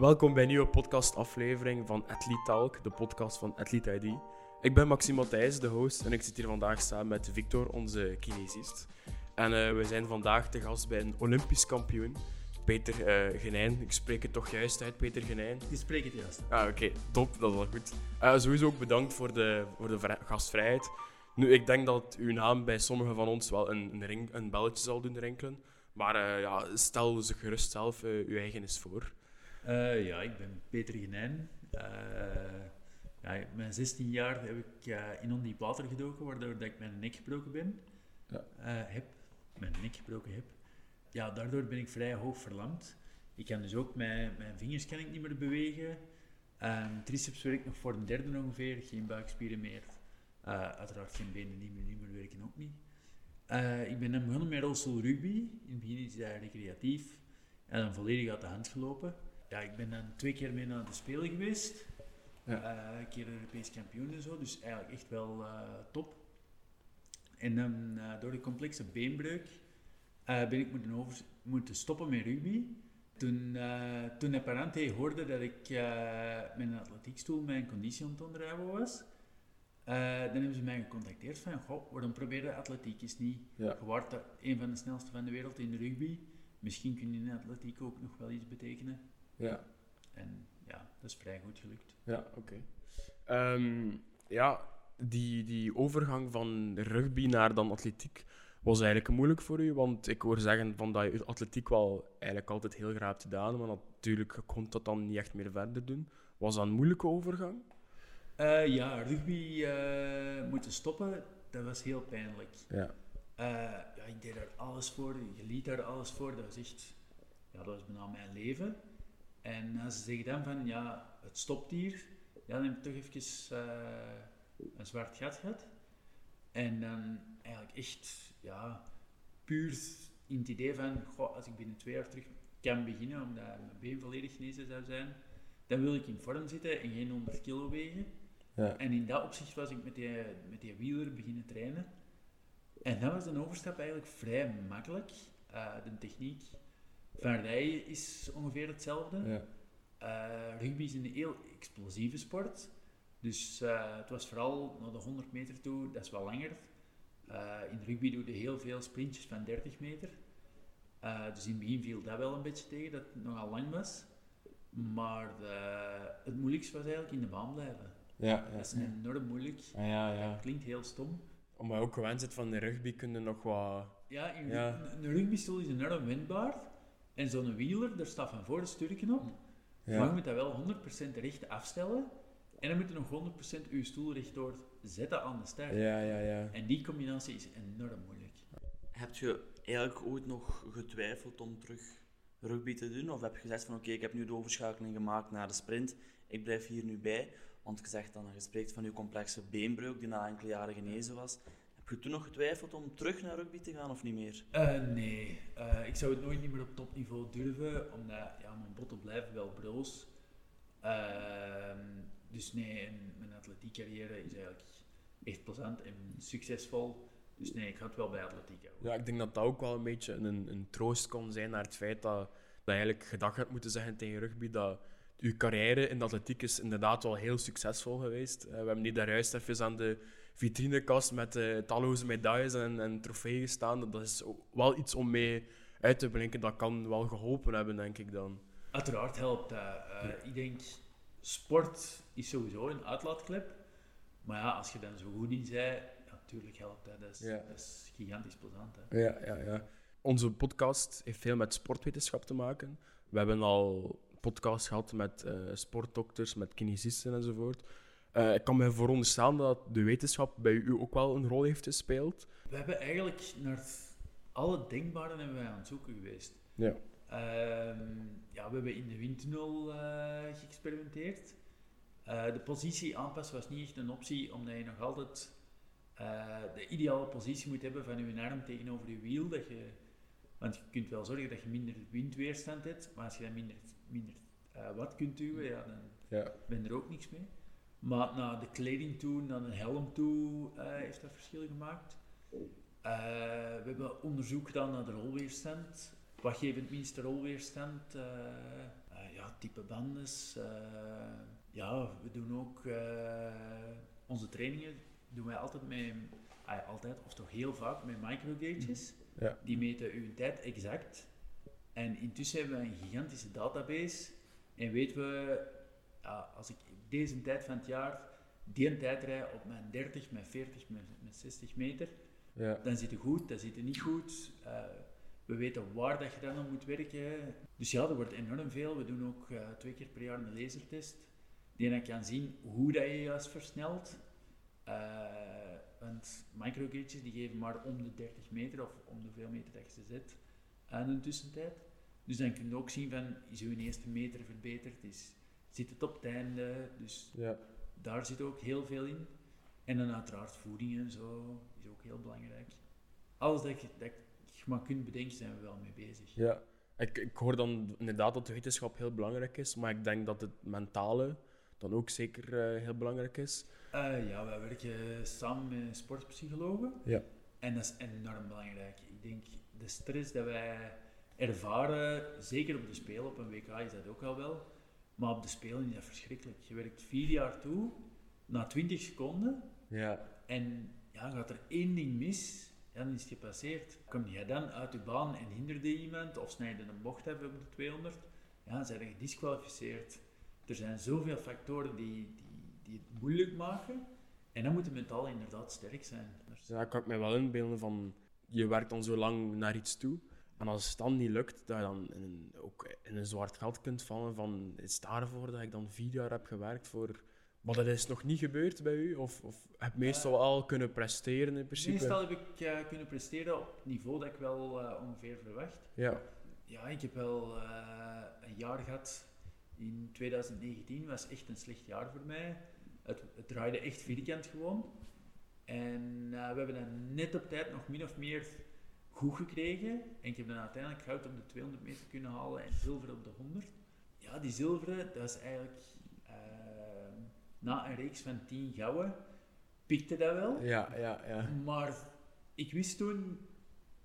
Welkom bij een nieuwe podcastaflevering van Athlete Talk, de podcast van Athlete ID. Ik ben Maxime Matthijs, de host, en ik zit hier vandaag samen met Victor, onze kinesist. En eh, we zijn vandaag te gast bij een Olympisch kampioen, Peter uh, Genijn. Ik spreek het toch juist uit, Peter Genijn? Je spreekt het juist. Ah, oké, top, dat is wel goed. Uh, sowieso ook bedankt voor de, voor de gastvrijheid. Nu, ik denk dat uw naam bij sommigen van ons wel een, een, ring, een belletje zal doen rinkelen. Maar ja, stel ze gerust zelf uw eigen eens voor. Uh, ja, ik ben Peter Genijn. Uh, ja, mijn 16 jaar heb ik uh, in ondiep water gedoken, waardoor dat ik mijn nek gebroken ben. Ja. heb. Mijn nek gebroken heb. Ja, daardoor ben ik vrij hoog verlamd. Ik kan dus ook mijn, mijn vingers kan ik niet meer bewegen. Triceps werkt nog voor een derde ongeveer, geen buikspieren meer. uiteraard geen benen niet meer, niet meer werken ook niet. ik ben dan begonnen met rolstoel rugby. In het begin is dat recreatief. En dan volledig uit de hand gelopen ja, ik ben dan twee keer mee naar de Spelen geweest. Ja. Uh, een keer Europees kampioen en zo, dus eigenlijk echt wel uh, top. En dan uh, door de complexe beenbreuk ben ik moeten, over, moeten stoppen met rugby. Toen, toen Apparante hoorde dat ik met een atletiekstoel mijn conditie aan het onderhouden was, dan hebben ze mij gecontacteerd van, goh, waarom probeer je atletiek is niet? Ja. Je wordt een van de snelste van de wereld in de rugby. Misschien kun je in atletiek ook nog wel iets betekenen. Ja. En ja, dat is vrij goed gelukt. Ja, oké. Ehm, ja, die, die overgang van rugby naar dan atletiek was eigenlijk moeilijk voor u? Want ik hoor zeggen van dat je atletiek wel eigenlijk altijd heel graag hebt gedaan, maar natuurlijk kon dat dan niet echt meer verder doen. Was dat een moeilijke overgang? Uh, ja, rugby uh, moeten stoppen, dat was heel pijnlijk. Ja. Uh, ja, ik deed daar alles voor, je liet daar alles voor, dat was echt, ja, dat was bijna mijn leven. En als ze zeggen dan van, ja, het stopt hier, ja, dan heb je toch even uh, een zwart gat gehad. En dan eigenlijk echt, ja, puur in het idee van, goh, als ik binnen twee jaar terug kan beginnen, omdat mijn been volledig genezen zou zijn, dan wil ik in vorm zitten en geen 100 kilo wegen. Ja. En in dat opzicht was ik met die, met die wieler beginnen trainen. En dan was de overstap eigenlijk vrij makkelijk. Uh, de techniek van rijden is ongeveer hetzelfde. Ja. Uh, rugby is een heel explosieve sport. Dus uh, het was vooral naar de 100 meter toe, dat is wel langer. Uh, in rugby doe je heel veel sprintjes van 30 meter. dus in het begin viel dat wel een beetje tegen, dat het nogal lang was. Maar het moeilijkste was eigenlijk in de baan blijven. Ja, ja. Dat is enorm moeilijk. Ah, ja, ja. Dat klinkt heel stom. Omdat je ook gewend zit van de rugby, kun je nog wat... Ja, in ja. een rugbystoel is enorm windbaar. En zo'n wieler, daar staat van voor de stuurknop. op. Ja. Maar je moet dat wel 100% recht afstellen. En dan moet je nog 100% je stoel rechtdoor zetten aan de start. Ja, ja, ja. En die combinatie is enorm moeilijk. Heb je eigenlijk ooit nog getwijfeld om terug rugby te doen? Of heb je gezegd van oké, ik heb nu de overschakeling gemaakt naar de sprint, ik blijf hier nu bij? Want je zegt dan, je spreekt van je complexe beenbreuk die na enkele jaren genezen was je toen nog getwijfeld om terug naar rugby te gaan of niet meer? Uh, nee, uh, ik zou het nooit niet meer op topniveau durven, omdat ja, mijn botten blijven wel broos. Uh, dus nee, en mijn atletiek carrière is eigenlijk echt plezant en succesvol. Dus nee, ik ga het wel bij atletiek houden. Ja, ik denk dat dat ook wel een beetje een, een troost kon zijn naar het feit dat, dat je eigenlijk gedag had moeten zeggen tegen rugby dat uw carrière in de atletiek is inderdaad wel heel succesvol geweest. we hebben niet daar juist even aan de vitrinekast met uh, talloze medailles en, en trofeeën staan. Dat is wel iets om mee uit te blinken. Dat kan wel geholpen hebben, denk ik dan. Uiteraard helpt dat. Uh, Ik denk, sport is sowieso een uitlaatklep. Maar ja, als je dan zo goed in bent, natuurlijk helpt dat. Dat is, dat is gigantisch plezant. Hè. Ja, ja, ja. Onze podcast heeft veel met sportwetenschap te maken. We hebben al podcasts gehad met uh, sportdokters, met kinesisten enzovoort. Uh, ik kan me veronderstellen dat de wetenschap bij u ook wel een rol heeft gespeeld. We hebben eigenlijk naar alle denkbare hebben wij aan het zoeken geweest. Ja. Uh, ja, we hebben in de windtunnel uh, geëxperimenteerd. Uh, de positie aanpassen was niet echt een optie, omdat je nog altijd de ideale positie moet hebben van je arm tegenover je wiel. Dat je, want je kunt wel zorgen dat je minder windweerstand hebt, maar als je dan minder, minder wat kunt duwen, ja, dan ja. ben je er ook niks mee. Maar naar de kleding toe, naar de helm toe, uh, heeft dat verschil gemaakt. Uh, we hebben onderzoek gedaan naar de rolweerstand. Wat geeft het minste rolweerstand? Uh, ja, type banden. ja, we doen ook onze trainingen doen wij altijd met, ah, altijd, of toch heel vaak, met microgauges. Ja. Die meten uw tijd exact. En intussen hebben we een gigantische database. En weten we, als ik deze tijd van het jaar die tijd rij op mijn 30, mijn 40, mijn, 60 meter, ja. dan zit het goed, dan zit het niet goed. Uh, we weten waar dat je dan op moet werken. Dus ja, er wordt enorm veel. We doen ook uh, twee keer per jaar een lasertest, die dan kan zien hoe dat je juist versnelt. Uh, want microgauges die geven maar om de 30 meter of om de hoeveel meter dat je ze zet aan een tussentijd. Dus dan kun je ook zien van, is uw eerste meter verbeterd, is, zit het op het einde. Dus ja. daar zit ook heel veel in. En dan uiteraard voeding en zo is ook heel belangrijk. Alles dat je, dat je maar kunt bedenken, zijn we wel mee bezig. Ja, ik, ik hoor dan inderdaad dat de wetenschap heel belangrijk is, maar ik denk dat het mentale dan ook zeker uh, heel belangrijk is. Uh, ja, wij werken samen met sportpsychologen. Ja. En dat is enorm belangrijk. Ik denk, de stress dat wij ervaren, zeker op de Spelen, op een WK is dat ook al wel, maar op de Spelen is dat verschrikkelijk. Je werkt vier jaar toe, na 20 seconden, ja. en ja, gaat er één ding mis, dan is het gepasseerd. Kom je dan uit de baan en hinderde iemand, of snijden een bocht hebben op de 200, ja, dan zijn je gedisqualificeerd. Er zijn zoveel factoren die, die, die het moeilijk maken, en dan moet je mentaal inderdaad sterk zijn. Ja, kan ik mij wel inbeelden van, je werkt dan zo lang naar iets toe, en als het dan niet lukt, dat je dan in een, ook in een zwart gat kunt vallen van is daarvoor dat ik dan vier jaar heb gewerkt voor... Maar dat is nog niet gebeurd bij u? Of, of heb je meestal uh, al kunnen presteren in principe? Meestal heb ik uh, kunnen presteren op het niveau dat ik wel uh, ongeveer verwacht. Ja. Ja, ik heb wel een jaar gehad in 2019, was echt een slecht jaar voor mij. Het, het draaide echt vierkant gewoon. En we hebben dan net op tijd nog min of meer goed gekregen. En ik heb dan uiteindelijk goud op de 200 meter kunnen halen en zilver op de 100. Ja, die zilveren, dat is eigenlijk uh, na een reeks van 10 gouden, pikte dat wel. Ja, ja, ja. Maar ik wist toen,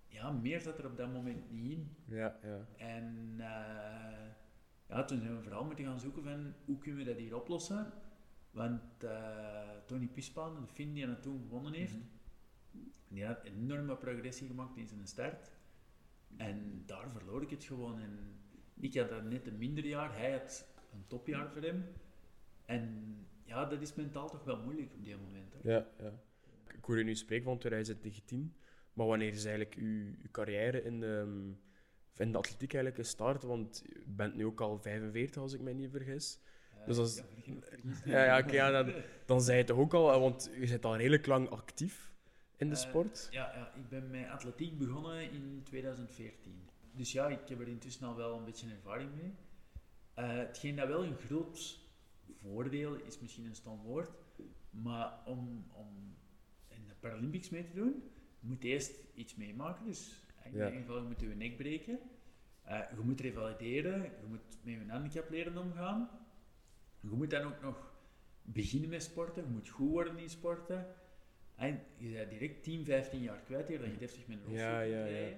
ja, meer zat er op dat moment niet in. Ja, ja. En uh, ja, toen zijn we vooral moeten gaan zoeken van hoe kunnen we dat hier oplossen. Want uh, Tony Pispaan, de Finn die dat toen gewonnen heeft, mm -hmm die had enorme progressie gemaakt in zijn start. En daar verloor ik het gewoon. En ik had dan net een minder jaar, hij had een topjaar voor hem. En ja, dat is mentaal toch wel moeilijk op die moment. Ja, ja. Ik hoor je nu spreken van 2019, maar wanneer is eigenlijk uw, uw carrière in de, in de atletiek eigenlijk gestart? Want je bent nu ook al 45, als ik mij niet vergis. Uh, dus als, ja, ja, okay, ja dan, dan zei je toch ook al, want je bent al redelijk lang actief in de eh, sport? ja, ja, ik ben met atletiek begonnen in 2014. Dus ja, ik heb er intussen al wel een beetje ervaring mee. Uh, hetgeen dat wel een groot voordeel is, misschien een stom woord, maar om, om in de Paralympics mee te doen, moet je eerst iets meemaken. Dus in ieder geval, je moet je nek breken. Uh, je moet revalideren, je moet met je handicap leren omgaan. Je moet dan ook nog beginnen met sporten, je moet goed worden in sporten. En je bent direct 10, 15 jaar kwijt hier, dat je deftig met een rolstoel ja, ja, ja.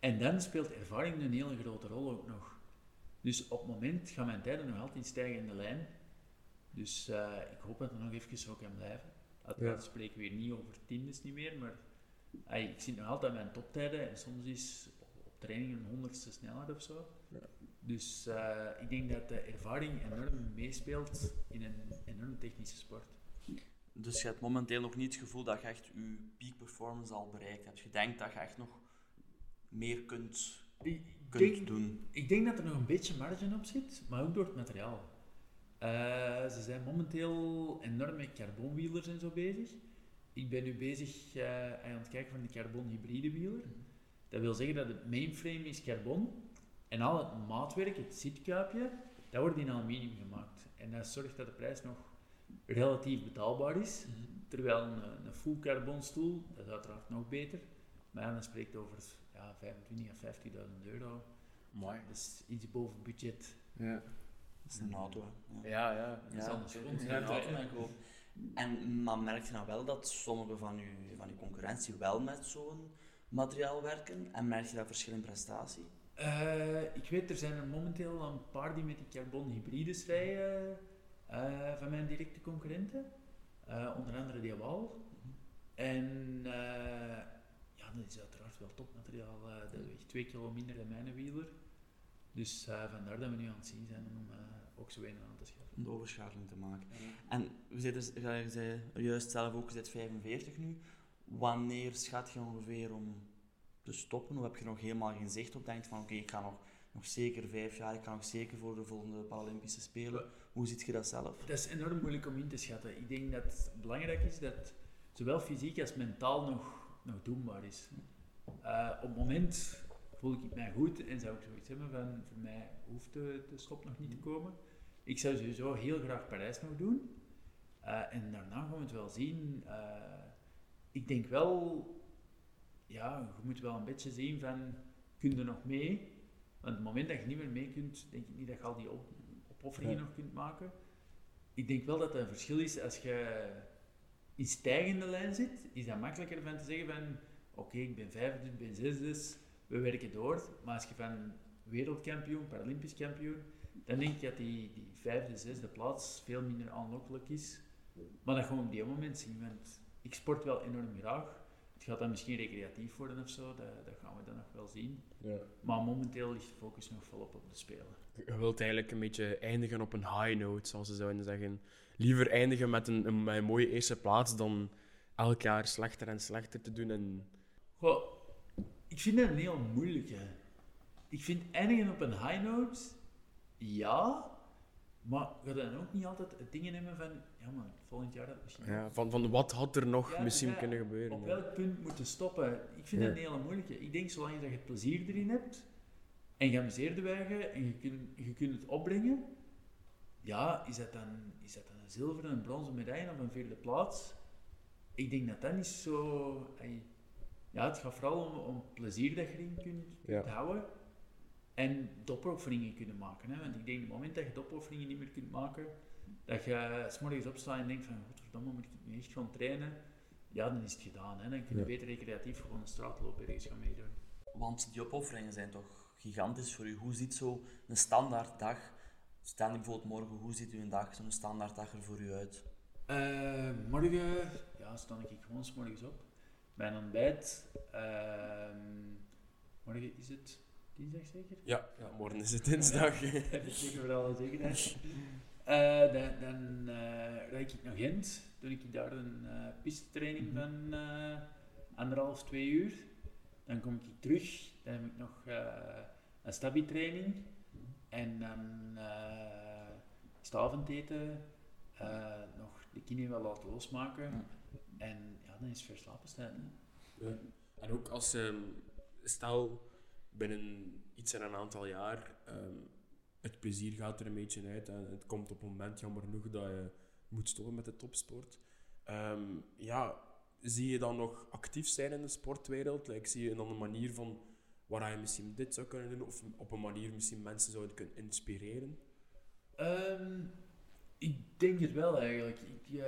En dan speelt ervaring een hele grote rol ook nog. Dus op het moment gaan mijn tijden nog altijd stijgen in de lijn. Dus uh, ik hoop dat het nog even zo kan blijven. Uiteraard ja. spreken we hier niet over tiendes niet meer, maar ay, ik zie nog altijd mijn toptijden en soms is op training een honderdste sneller of zo. Ja. Dus uh, ik denk dat de ervaring enorm meespeelt in een enorm technische sport. Dus je hebt momenteel nog niet het gevoel dat je echt je peak performance al bereikt hebt. Je denkt dat je echt nog meer kunt, ik kunt denk, doen. Ik denk dat er nog een beetje margin op zit, maar ook door het materiaal. Uh, ze zijn momenteel enorm met carbonwielers en zo bezig. Ik ben nu bezig uh, aan het kijken van de carbon hybride wieler. Dat wil zeggen dat het mainframe is carbon en al het maatwerk, het zitkuipje, dat wordt in aluminium gemaakt. En dat zorgt dat de prijs nog relatief betaalbaar is. Mhm. Terwijl een, een full carbon stoel, dat is uiteraard nog beter. Maar dan spreekt over ja, 25 à 50.000 euro. Mooi. Dat is iets boven budget. Ja. Dat is een auto. Ja, ja. Dat is anders. Ja, auto, En maar merk je nou wel dat sommige van je, van je concurrentie wel met zo'n materiaal werken? En merk je dat verschil in prestatie? Uh, ik weet, er zijn er momenteel een paar die met die carbon hybrides rijden uh, van mijn directe concurrenten. Uh, onder andere die Wal. En ja, dat is uiteraard wel topmateriaal. dat weegt twee kilo minder dan mijn wieler. Dus vandaar dat we nu aan het zien zijn om ook zo weinig aan te schaffen. Om de overschakeling te maken. En we zitten, je zei juist zelf ook, je zit 45 nu. Wanneer schat je ongeveer om te stoppen? Of heb je nog helemaal geen zicht op? Denkt van oké, ik ga nog, nog zeker vijf jaar, ik ga nog zeker voor de volgende Paralympische Spelen. Hoe ziet je dat zelf? Dat is enorm moeilijk om in te schatten. Ik denk dat het belangrijk is dat zowel fysiek als mentaal nog, nog doenbaar is. Uh, op het moment voel ik mij goed en zou ik zoiets hebben van voor mij hoeft de, de stop nog niet te komen. Ik zou sowieso heel graag Parijs nog doen. Uh, en daarna gaan we het wel zien. Uh, ik denk wel ja, je moet wel een beetje zien van, kun je nog mee? Want op het moment dat je niet meer mee kunt, denk ik niet dat je al die op opofferingen nog kunt maken. Ik denk wel dat er een verschil is als je in stijgende lijn zit, is dat makkelijker van te zeggen van, oké, ik ben vijfde, ik ben zesde, we werken door. Maar als je van wereldkampioen, paralympisch kampioen, dan denk ik dat die, die vijfde, zesde plaats veel minder aanlokkelijk is. Maar dat we op die moment zien, want ik sport wel enorm graag gaat dat misschien recreatief worden of zo, dat, dat gaan we dan nog wel zien. Ja. Maar momenteel ligt de focus nog volop op de Spelen. Je wilt eigenlijk een beetje eindigen op een high note, zoals ze zouden zeggen. Liever eindigen met een, een, met een mooie eerste plaats dan elk jaar slechter en slechter te doen. En... Goh, ik vind dat een heel moeilijke. Ik vind eindigen op een high note, ja, maar we dan ook niet altijd het dingen nemen van, ja man, volgend jaar dat misschien. Ja, van, van wat had er nog misschien kunnen gebeuren? Op welk punt moeten stoppen? Ik vind dat een hele moeilijke. Ik denk, zolang je het plezier erin hebt en geamuseerde wijgen en je kunt, je kunt het opbrengen, ja, is dat dan, is dat dan een zilveren, een bronzen medaille of een vierde plaats? Ik denk dat dat niet zo. Ja, het gaat vooral om, om plezier dat je erin kunt, kunt houden. En opofferingen kunnen maken. Hè? Want ik denk, op het moment dat je opofferingen niet meer kunt maken, dat je s morgens opstaat en denkt van, godverdomme, moet ik nu echt gaan trainen? Ja, dan is het gedaan. Hè? Dan kun je beter recreatief gewoon een straatloop ergens gaan meedoen. Want die opofferingen zijn toch gigantisch voor u. Hoe ziet zo een standaard dag, stel je bijvoorbeeld morgen, hoe ziet uw dag, zo'n standaard dag er voor u uit? Uh, morgen ja, sta ik gewoon s morgens op. Mijn ontbijt, uh, morgen is het dinsdag zeker? Ja, ja morgen is het dinsdag. Heb ik zeker voor alle zekerheid. Uh, dan dan uh, rijd ik naar Gent, doe ik daar een uh, pistetraining mm -hmm. van anderhalf, twee uur. Dan kom ik terug, dan heb ik nog een stabi-training. En dan is het avondeten, nog de kine wel laten losmaken. Mm. En ja, dan is het verslapen staan. Ja. En ook als, um, stel binnen iets en een aantal jaar, um, het plezier gaat er een beetje uit en het komt op een moment, jammer genoeg, dat je moet stoppen met de topsport. Um, ja, zie je dan nog actief zijn in de sportwereld? Like, zie je dan een manier van waar je misschien dit zou kunnen doen of op een manier misschien mensen zouden kunnen inspireren? Um, ik denk het wel eigenlijk. Ik, uh,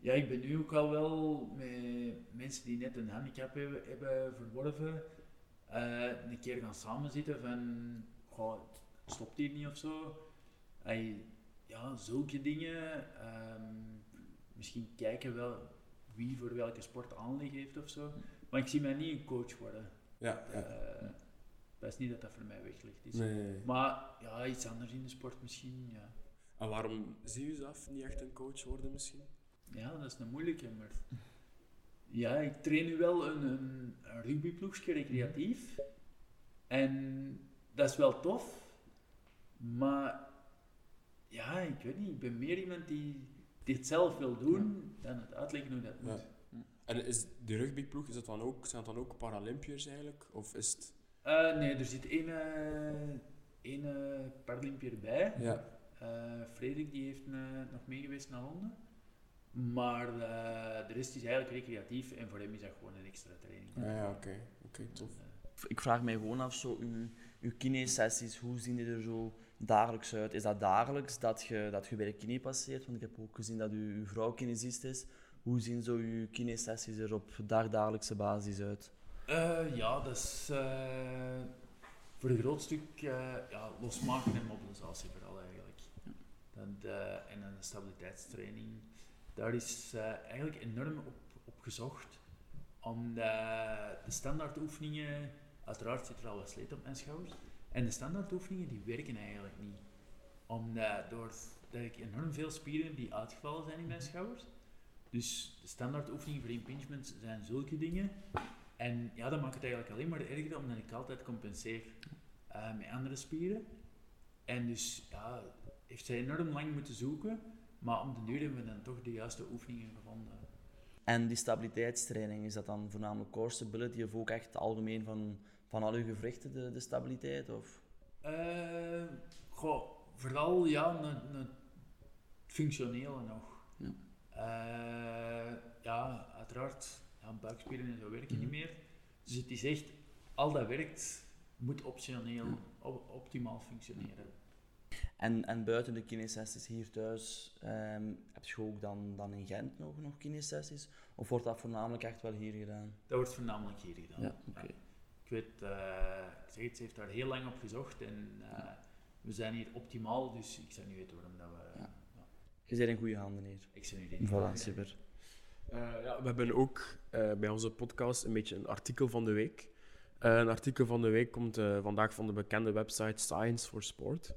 ja, ik ben nu ook al wel met mensen die net een handicap hebben, hebben verworven uh, een keer gaan samenzitten van, goh, het stopt hier niet of zo. ja, zulke dingen. Um, misschien kijken wel wie voor welke sport aanleg heeft of zo. Maar ik zie mij niet een coach worden. Ja. Uh, dat is niet dat dat voor mij weg ligt. Is. Nee. Maar ja, iets anders in de sport misschien, ja. En waarom zie je zelf niet echt een coach worden misschien? Ja, dat is een moeilijke, maar ja, ik train nu wel een, een, rugbyploegje recreatief. En dat is wel tof. Maar ja, ik weet niet. Ik ben meer iemand die dit zelf wil doen dan het uitleggen hoe dat moet. En is de rugbyploeg, is dat dan ook, zijn dat dan ook Paralympiërs eigenlijk? Of is het... Uh, nee, er zit één, uh, één uh, Paralympier bij. Ja. Frederik die heeft nog meegeweest naar Londen. Maar uh, de rest is eigenlijk recreatief en voor hem is dat gewoon een extra training. Ja, ja oké. Oké, tof. Ik vraag mij gewoon af, zo, uw, uw kine-sessies, hoe zien die er zo dagelijks uit? Is dat dagelijks dat je, dat je bij de kine passeert? Want ik heb ook gezien dat u, uw vrouw kinesist is. Hoe zien zo uw kine-sessies er op dagdagelijkse basis uit? Uh, ja, dat is uh, voor een groot stuk uh, ja, losmaken en mobilisatie vooral eigenlijk. Dat, en een stabiliteitstraining. Daar is eigenlijk enorm op, op gezocht. Omdat de standaardoefeningen, uiteraard zit er al wat sleet op mijn schouders. En de standaardoefeningen die werken eigenlijk niet. Omdat doordat ik enorm veel spieren die uitgevallen zijn in mijn schouders. Dus de standaardoefeningen voor impingement zijn zulke dingen. En ja, dat maakt het eigenlijk alleen maar erger omdat ik altijd compenseer uh, met andere spieren. En dus ja, heeft zij enorm lang moeten zoeken, maar om de duur hebben we dan toch de juiste oefeningen gevonden. En die stabiliteitstraining, is dat dan voornamelijk core stability of ook echt algemeen van, van al uw gewrichten de, de stabiliteit? Of? Uh, goh, vooral ja, een functionele nog. Ja. Uh, ja, uiteraard ja, buikspieren en zo werken niet mhm. meer. Dus het is echt, al dat werkt, moet optioneel, optimaal functioneren. En, en buiten de kinesessies hier thuis, um, heb je ook dan, dan in Gent nog, nog kinesessies? Of wordt dat voornamelijk echt wel hier gedaan? Dat wordt voornamelijk hier gedaan. Ja, okay. Ik weet, uh, ik zeg het, ze heeft daar heel lang op gezocht en uh, we zijn hier optimaal, dus ik zou niet weten waarom dat we... Ja. Je bent in goede handen hier. Ik zit nu in Voilà, super. Uh, ja, we hebben ook uh, bij onze podcast een beetje een artikel van de week. Uh, een artikel van de week komt vandaag van de bekende website Science for Sport.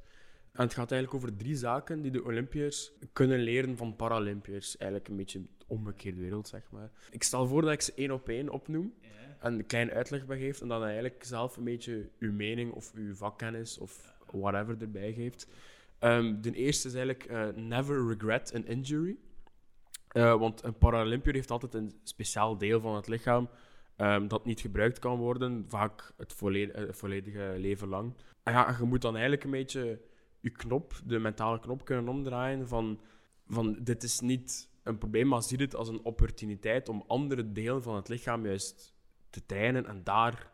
En het gaat eigenlijk over drie zaken die de Olympiërs kunnen leren van Paralympiërs. Eigenlijk een beetje de omgekeerde wereld, zeg maar. Ik stel voor dat ik ze één op één opnoem en een klein uitleg bij geef. En dan eigenlijk zelf een beetje uw mening of uw vakkennis of whatever erbij geeft. Um, de eerste is eigenlijk never regret an injury. Uh, want een Paralympier heeft altijd een speciaal deel van het lichaam um, dat niet gebruikt kan worden, vaak het volledige, volledige leven lang. En ja, je moet dan eigenlijk een beetje je knop, de mentale knop kunnen omdraaien van, van dit is niet een probleem, maar zie het als een opportuniteit om andere delen van het lichaam juist te trainen en daar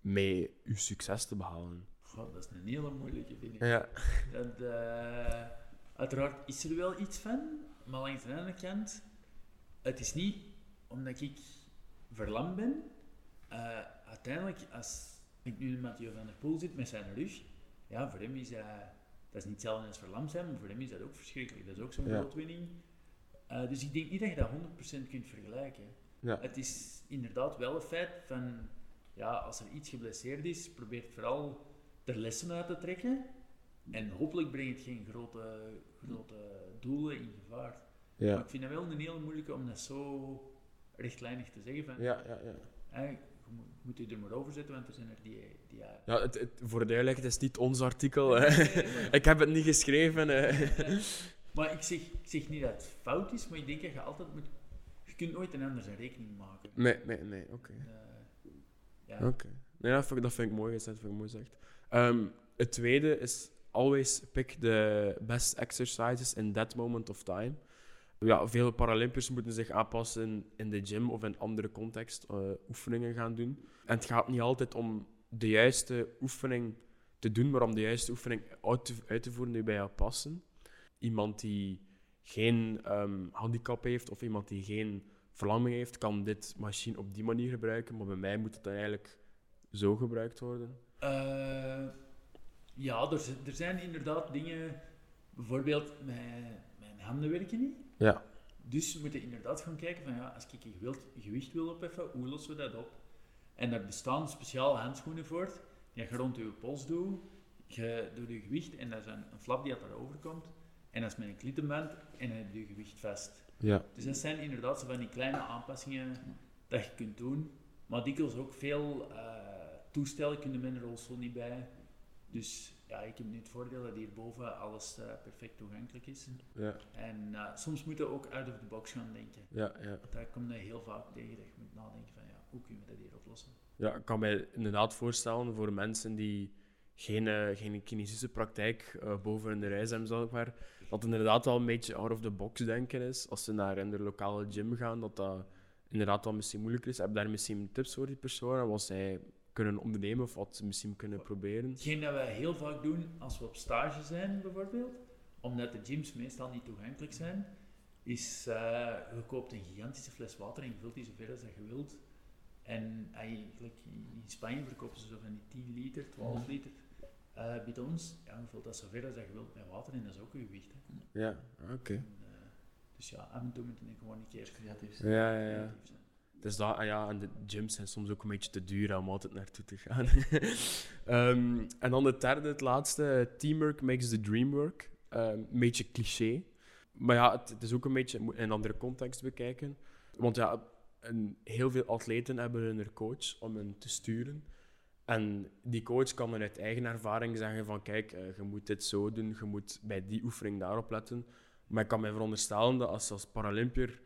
mee je succes te behalen. God, dat is een hele moeilijke, vind ik. Ja. Dat, uh, uiteraard is er wel iets van, maar langs de andere kant, het is niet omdat ik verlamd ben. Uh, uiteindelijk, als ik nu Mathieu van der Poel zit met zijn rug, ja, voor hem is dat, dat is niet hetzelfde als verlamd zijn, maar voor hem is dat ook verschrikkelijk. Dat is ook zo'n broodwinning. Uh, dus ik denk niet dat je dat 100% kunt vergelijken. Ja. Het is inderdaad wel een feit van, ja, als er iets geblesseerd is, probeer vooral er lessen uit te trekken. En hopelijk brengt het geen grote, grote doelen in gevaar. Ja. Maar ik vind het wel een hele moeilijke om dat zo rechtlijnig te zeggen. Van, ja, ja, ja. Moet je er maar over zetten, want er zijn er die... die ja, het, het, voor de duidelijkheid, het is niet ons artikel. ik heb het niet geschreven. maar ik zeg, ik zeg niet dat het fout is, maar ik denk dat je altijd moet... Je kunt nooit een ander zijn rekening maken. Nee, nee, nee, oké. Uh, ja. Oké. Nee, dat vind, dat vind ik mooi gezegd, dat vind ik mooi gezegd. Um, het tweede is always pick the best exercises in that moment of time. Ja, veel Paralympiërs moeten zich aanpassen in de gym of in andere context uh, oefeningen gaan doen. En het gaat niet altijd om de juiste oefening te doen, maar om de juiste oefening uit te, uit te voeren die bij jou passen. Iemand die geen um, handicap heeft of iemand die geen verlamming heeft, kan dit machine op die manier gebruiken, maar bij mij moet het dan eigenlijk zo gebruikt worden. Uh ja, er, er zijn inderdaad dingen, bijvoorbeeld mijn, mijn handen werken niet. Ja. Dus we moeten inderdaad gaan kijken van ja, als ik gewicht, gewicht wil opheffen, hoe lossen we dat op? En daar bestaan speciale handschoenen voor, die je rond je pols doet, je doet je gewicht en dat is een, een flap die daarover komt. En dat is met een klittenband en dan heb je je gewicht vast. Ja. Dus dat zijn inderdaad zo van die kleine aanpassingen dat je kunt doen. Maar dikwijls ook veel uh, toestellen kunnen met een rolstoel niet bij. Dus ja, ik heb nu het voordeel dat hierboven alles uh, perfect toegankelijk is. Ja. En uh, soms moeten we ook out of the box gaan denken. Ja, ja. Daar kom je heel vaak tegen dat je moet nadenken van ja, hoe kunnen we dat hier oplossen? Ja, ik kan mij inderdaad voorstellen voor mensen die geen, uh, geen kinesische praktijk boven in de reis hebben, zeg maar, dat het inderdaad wel een beetje out of the box denken is. Als ze naar een lokale gym gaan, dat dat inderdaad wel misschien moeilijker is. Heb je daar misschien tips voor die persoon? Wat zij kunnen ondernemen of wat ze misschien kunnen proberen? Hetgeen dat wij heel vaak doen als we op stage zijn, bijvoorbeeld, omdat de gyms meestal niet toegankelijk zijn, is uh, je koopt een gigantische fles water en je vult die zoveel als je wilt. En eigenlijk in Spanje verkopen ze zo van die 10 liter, 12 liter uh, bidons. Ja, je vult dat zover als je wilt met water en dat is ook je gewicht. Hè. Ja, oké. Uh, dus ja, af en toe moet je gewoon een keer creatief zijn. Ja, ja, ja. Dus dat, ah ja, en de gyms zijn soms ook een beetje te duur om altijd naartoe te gaan. um, en dan de derde, het laatste, teamwork makes the dream work. Um, een beetje cliché. Maar ja, het, is ook een beetje in een andere context bekijken. Want ja, en heel veel atleten hebben een coach om hen te sturen. En die coach kan dan uit eigen ervaring zeggen van kijk, uh, je moet dit zo doen, je moet bij die oefening daarop letten. Maar ik kan mij veronderstellen dat als als Paralympier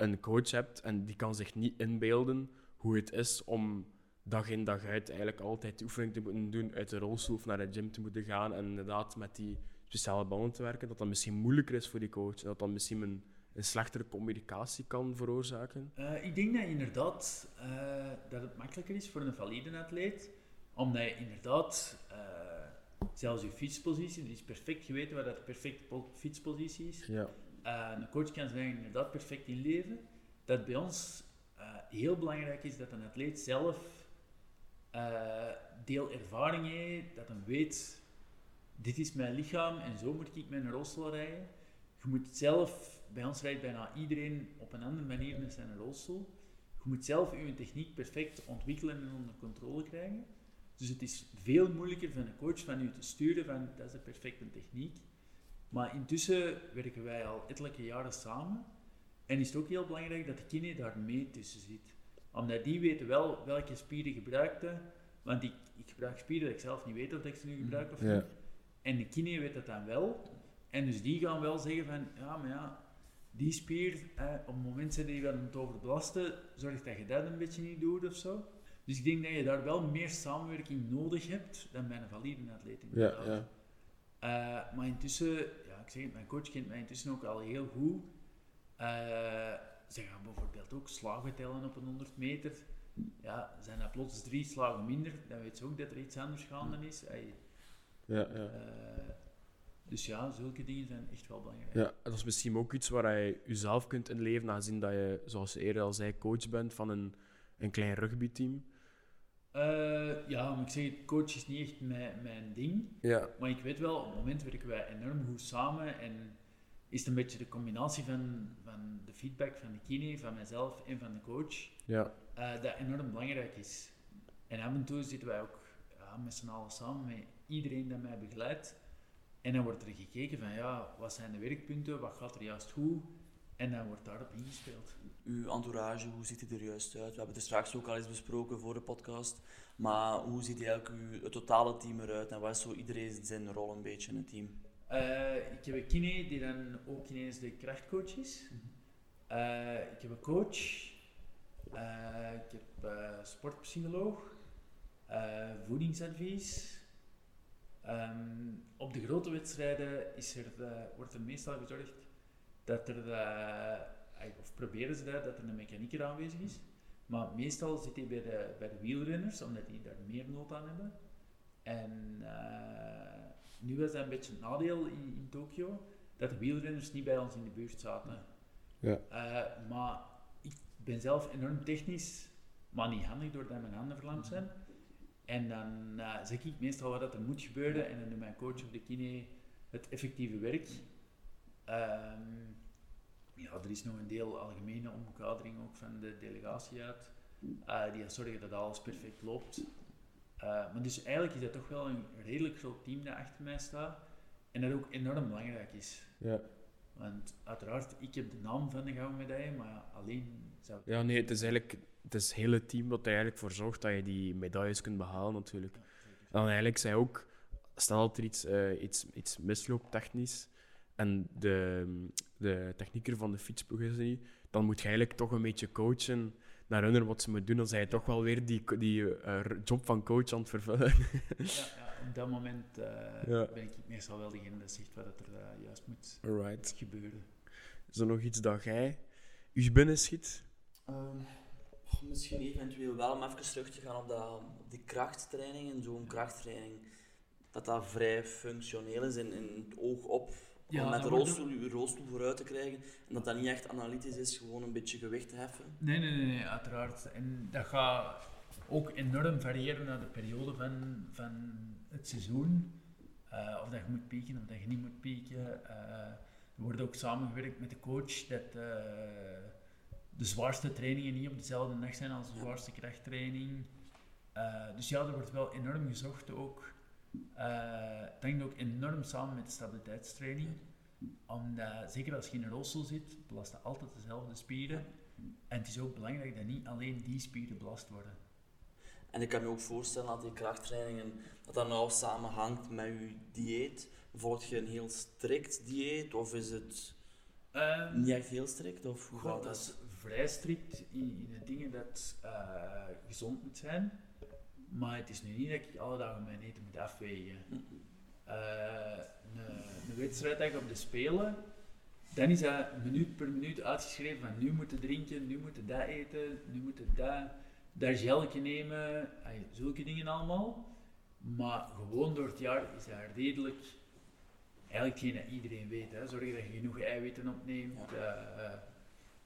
een coach hebt en die kan zich niet inbeelden hoe het is om dag in dag uit eigenlijk altijd oefening te moeten doen, uit de rolstoel of naar de gym te moeten gaan en inderdaad met die speciale banden te werken, dat dat misschien moeilijker is voor die coach. Dat dat misschien een, een slechtere communicatie kan veroorzaken? Uh, ik denk dat inderdaad uh, dat het makkelijker is voor een valide atleet, omdat je inderdaad uh, zelfs je fietspositie, die is perfect geweten wat dat de perfecte fietspositie is. Ja. Een coach kan zich inderdaad perfect inleven. Dat bij ons heel belangrijk is dat een atleet zelf deel ervaring heeft, dat hij weet dit is mijn lichaam en zo moet ik mijn rolstoel rijden. Je moet zelf, bij ons rijdt bijna iedereen op een andere manier met zijn rolstoel. Je moet zelf je techniek perfect ontwikkelen en onder controle krijgen. Dus het is veel moeilijker van een coach van u te sturen van dat is de perfecte techniek. Maar intussen werken wij al ettelijke jaren samen. En is het ook heel belangrijk dat de kine daar mee tussen zit. Omdat die weten wel welke spieren gebruikten. Want ik, ik gebruik spieren dat ik zelf niet weet of ik ze nu gebruik of niet. En de kine weet dat dan wel. En dus die gaan wel zeggen van, ja, maar ja, die spier, op het moment dat je aan het overbelasten, zorg dat je dat een beetje niet doet of zo. Dus ik denk dat je daar wel meer samenwerking nodig hebt dan bij een valide atleet. Ja, ja. Uh, maar intussen, ik zeg het, mijn coach kent mij intussen ook al heel goed. Uh, ze gaan bijvoorbeeld ook slagen tellen op een 100 meter. Ja, zijn er plots drie slagen minder, dan weet ze ook dat er iets anders gaande is. Ja, ja. Uh, dus ja, zulke dingen zijn echt wel belangrijk. Ja, dat is misschien ook iets waar je jezelf kunt inleven, aangezien dat je, zoals je eerder al zei, coach bent van een, een klein rugbyteam. Uh, ja, maar ik zeg, coach is niet echt mijn, mijn ding. Ja. Maar ik weet wel, op het moment werken wij enorm goed samen en is het een beetje de combinatie van, van de feedback van de kine, van mijzelf en van de coach, ja. Uh, dat enorm belangrijk is. En af en toe zitten wij ook ja, met z'n allen samen met iedereen dat mij begeleidt. En dan wordt er gekeken van, ja, wat zijn de werkpunten, wat gaat er juist goed? En dan wordt daarop ingespeeld. Uw entourage, hoe ziet het er juist uit? We hebben het straks ook al eens besproken voor de podcast. Maar hoe ziet eigenlijk uw, het totale team eruit? En wat is zo iedereen zijn rol een beetje in het team? Uh, ik heb een kine die dan ook ineens de krachtcoach is. Uh, ik heb een coach. Uh, ik heb sportpsycholoog. voedingsadvies. Um, op de grote wedstrijden is er, wordt er meestal gezorgd dat er, of proberen ze dat, dat er een mechanieker aanwezig is. Maar meestal zit hij bij de, bij de wielrenners, omdat die daar meer nood aan hebben. En uh, nu was dat een beetje een nadeel in, in Tokio, dat de wielrenners niet bij ons in de buurt zaten. Ja. maar ik ben zelf enorm technisch, maar niet handig doordat mijn handen verlamd zijn. En dan uh, zeg ik meestal wat er moet gebeuren en dan doet mijn coach op de kine het effectieve werk. Um, ja, er is nog een deel algemene omkadering ook van de delegatie uit, uh, die zorgen dat alles perfect loopt. Uh, maar dus eigenlijk is dat toch wel een redelijk groot team dat achter mij staat en dat ook enorm belangrijk is. Ja. Want uiteraard, ik heb de naam van de gouden medaille, maar alleen zou Ja, nee, het is eigenlijk het, is het hele team dat er eigenlijk voor zorgt dat je die medailles kunt behalen, natuurlijk. En dan eigenlijk zij ook, stel dat er iets, uh, iets, iets misloopt technisch en de, de technieker van de fietsploeg is niet, dan moet je eigenlijk toch een beetje coachen naar hun wat ze moeten doen. Dan zijn je toch wel weer die, die uh, job van coach aan het vervullen. ja, ja, op dat moment uh, ja. ben ik meestal wel degene dat zegt wat er uh, juist moet Alright. gebeuren. Is er nog iets dat jij je binnen schiet? Um, misschien eventueel wel om even terug te gaan op, dat, op die krachttraining. En zo'n krachttraining, dat dat vrij functioneel is in, in het oog op Ja, om met de rolstoel je rolstoel vooruit te krijgen en dat dat niet echt analytisch is, gewoon een beetje gewicht te heffen? Nee, nee, nee, uiteraard. En dat gaat ook enorm variëren naar de periode van, van het seizoen. Uh, of dat je moet pieken of dat je niet moet pieken. Uh, er wordt ook samengewerkt met de coach dat uh, de zwaarste trainingen niet op dezelfde dag zijn als de zwaarste krachttraining. dus ja, er wordt wel enorm gezocht ook. Het hangt ook enorm samen met de stabiliteitstraining. Omdat, zeker als je in een rolstoel zit, belasten altijd dezelfde spieren. En het is ook belangrijk dat niet alleen die spieren belast worden. En ik kan me ook voorstellen dat die krachttrainingen, dat dat nou samenhangt met je dieet. Volg je een heel strikt dieet of is het um, niet echt heel strikt? Of hoe gaat dat? is vrij strikt in, de dingen dat uh, gezond moet zijn. Maar het is nu niet dat ik alle dagen mijn eten moet afwegen. Uh, een, een wedstrijddag op de Spelen, dan is dat minuut per minuut uitgeschreven van nu moeten drinken, nu moeten dat eten, nu moeten dat daar gelje nemen, zulke dingen allemaal. Maar gewoon door het jaar is dat redelijk, eigenlijk geen dat iedereen weet. Hè. Zorg dat je genoeg eiwitten opneemt, ja. Uh,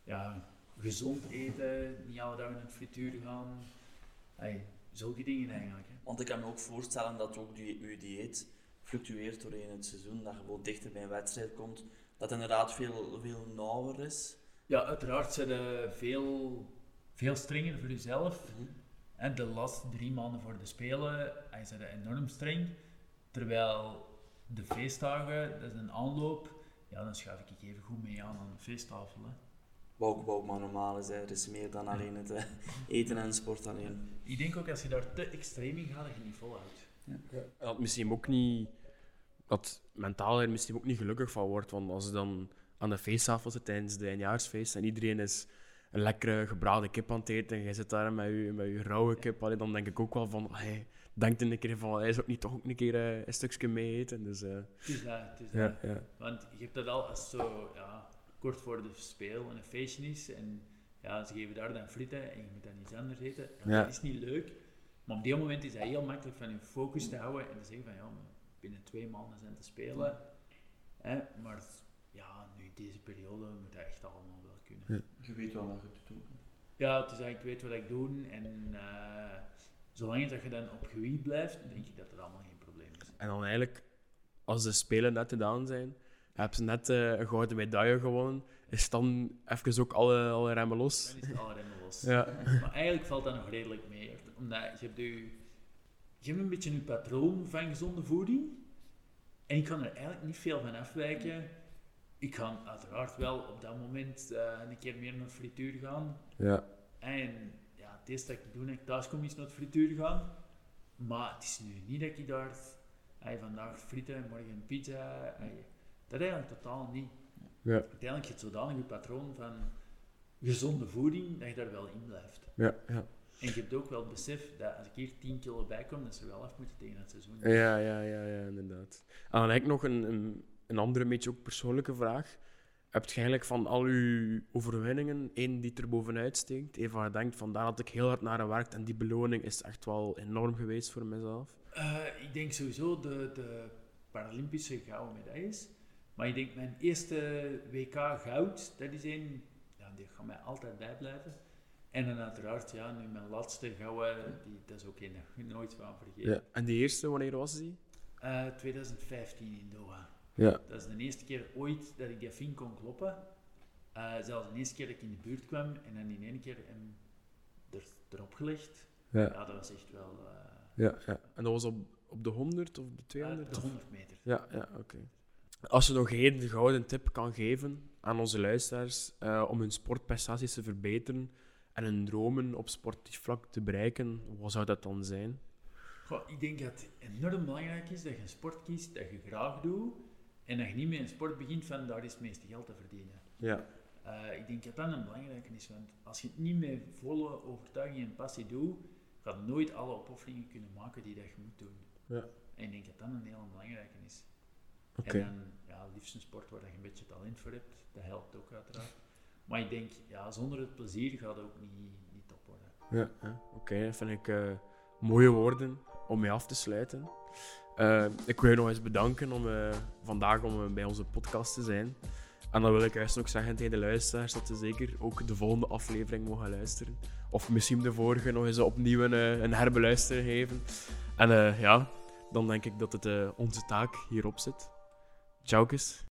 ja gezond eten, niet alle dagen in het frituur gaan. Zulke dingen eigenlijk. Hè. Want ik kan me ook voorstellen dat ook die, je dieet fluctueert doorheen het seizoen, dat je dichter bij een wedstrijd komt, dat inderdaad veel, veel nauwer is. Ja, uiteraard zijn er veel veel strenger voor jezelf. En de laatste drie maanden voor de Spelen, hij zei enorm streng. Terwijl de feestdagen, dat is een aanloop, ja, dan schuif ik even goed mee aan aan de feesttafel. Hè. Wou, wou maar normaal is, er is meer dan alleen het eh, eten en sport alleen. Ik denk ook als je daar te extreem in gaat, dat je niet volhoudt. Ja. Ja. Dat misschien ook niet, dat mentaal er misschien ook niet gelukkig van wordt, want als je dan aan de feesttafel zit tijdens de eindjaarsfeest en iedereen is een lekkere gebraden kip aan het eten en jij zit daar met je, met je rauwe kip, allee, dan denk ik ook wel van, hey, denk een keer van, hij zou ook niet toch ook een keer uh, een stukje mee eten. Dus, uh, het is dat, het is ja, Ja. Want je hebt dat al als zo ja, kort voor de speel en een feestje is en ja, ze geven daar dan frieten en je moet dan iets anders eten. Ja, Dat is niet leuk. Maar op die moment is het heel makkelijk van je focus te houden en te zeggen van ja, binnen twee maanden zijn te spelen. Hè, maar ja, nu deze periode moet dat echt allemaal ja. Je weet wel wat je te doen Ja, het is eigenlijk, ik weet wat ik doe en uh, zolang dat je dan op gewicht blijft, denk ik dat het allemaal geen probleem is. En dan eigenlijk, als de Spelen net gedaan zijn, heb ze net uh, een gouden medaille gewonnen, is dan even ook alle, alle remmen los? Dan is alle remmen los. ja. Maar eigenlijk valt dat nog redelijk mee, omdat je hebt, je, je hebt een beetje een patroon van gezonde voeding en je kan er eigenlijk niet veel van afwijken ik ga uiteraard wel op dat moment uh, een keer meer naar de frituur gaan. Ja. En ja, het eerste dat ik doe, ik thuis kom, is naar de frituur gaan. Maar het is nu niet dat ik daar hey, vandaag frieten, morgen pizza. Hey, dat eigenlijk totaal niet. Ja. Uiteindelijk het zodanig je patroon van gezonde voeding dat je daar wel in blijft. Ja, ja. En je hebt ook wel het besef dat als ik hier 10 kilo bij kom, dat ze wel af moeten tegen het seizoen. Ja, ja, ja, ja inderdaad. En dan heb ik nog een, een een andere, beetje ook persoonlijke vraag. Heb je eigenlijk van al uw overwinningen één die er bovenuit steekt? Even waar je denkt, van daar had ik heel hard naar gewerkt en die beloning is echt wel enorm geweest voor mezelf? Uh, ik denk sowieso de, de Paralympische gouden medailles. Maar ik denk mijn eerste WK goud, dat is een, ja, die gaat mij altijd bijblijven. En dan uiteraard, ja, nu mijn laatste gouden, die, dat is ook ik nooit van vergeten. Ja. En die eerste, wanneer was die? Uh, eh, 2015 in Doha. Ja. Dat is de eerste keer ooit dat ik die ving kon kloppen. Uh, zelfs de eerste keer dat ik in de buurt kwam en dan in één keer hem er, erop gelegd. Ja. ja, dat was echt wel... Uh, ja, ja, en dat was op, op de 100 of de 200? Uh, de 100 meter. Ja, ja oké. Als je nog één gouden tip kan geven aan onze luisteraars uh, om hun sportprestaties te verbeteren en hun dromen op sportief vlak te bereiken, wat zou dat dan zijn? Goh, ik denk dat het enorm belangrijk is dat je een sport kiest dat je graag doet en dat je niet met een sport begint van daar is het meeste geld te verdienen. Ja. Uh, ik denk dat dat een belangrijke is, want als je het niet met volle overtuiging en passie doet, ga je nooit alle opofferingen kunnen maken die dat je moet doen. Ja. En ik denk dat dat een heel belangrijke is. Okay. En dan, ja, liefst een sport waar je een beetje talent voor hebt, dat helpt ook uiteraard. Maar ik denk, ja, zonder het plezier gaat het ook niet, niet top worden. Ja, ja. oké, dat vind ik uh, mooie woorden om mee af te sluiten. ik wil je nog eens bedanken om vandaag om bij onze podcast te zijn. En dan wil ik juist ook zeggen tegen de luisteraars dat ze zeker ook de volgende aflevering mogen luisteren. Of misschien de vorige nog eens opnieuw een, een herbeluisteren geven. En ja, dan denk ik dat het onze taak hierop zit. Ciao,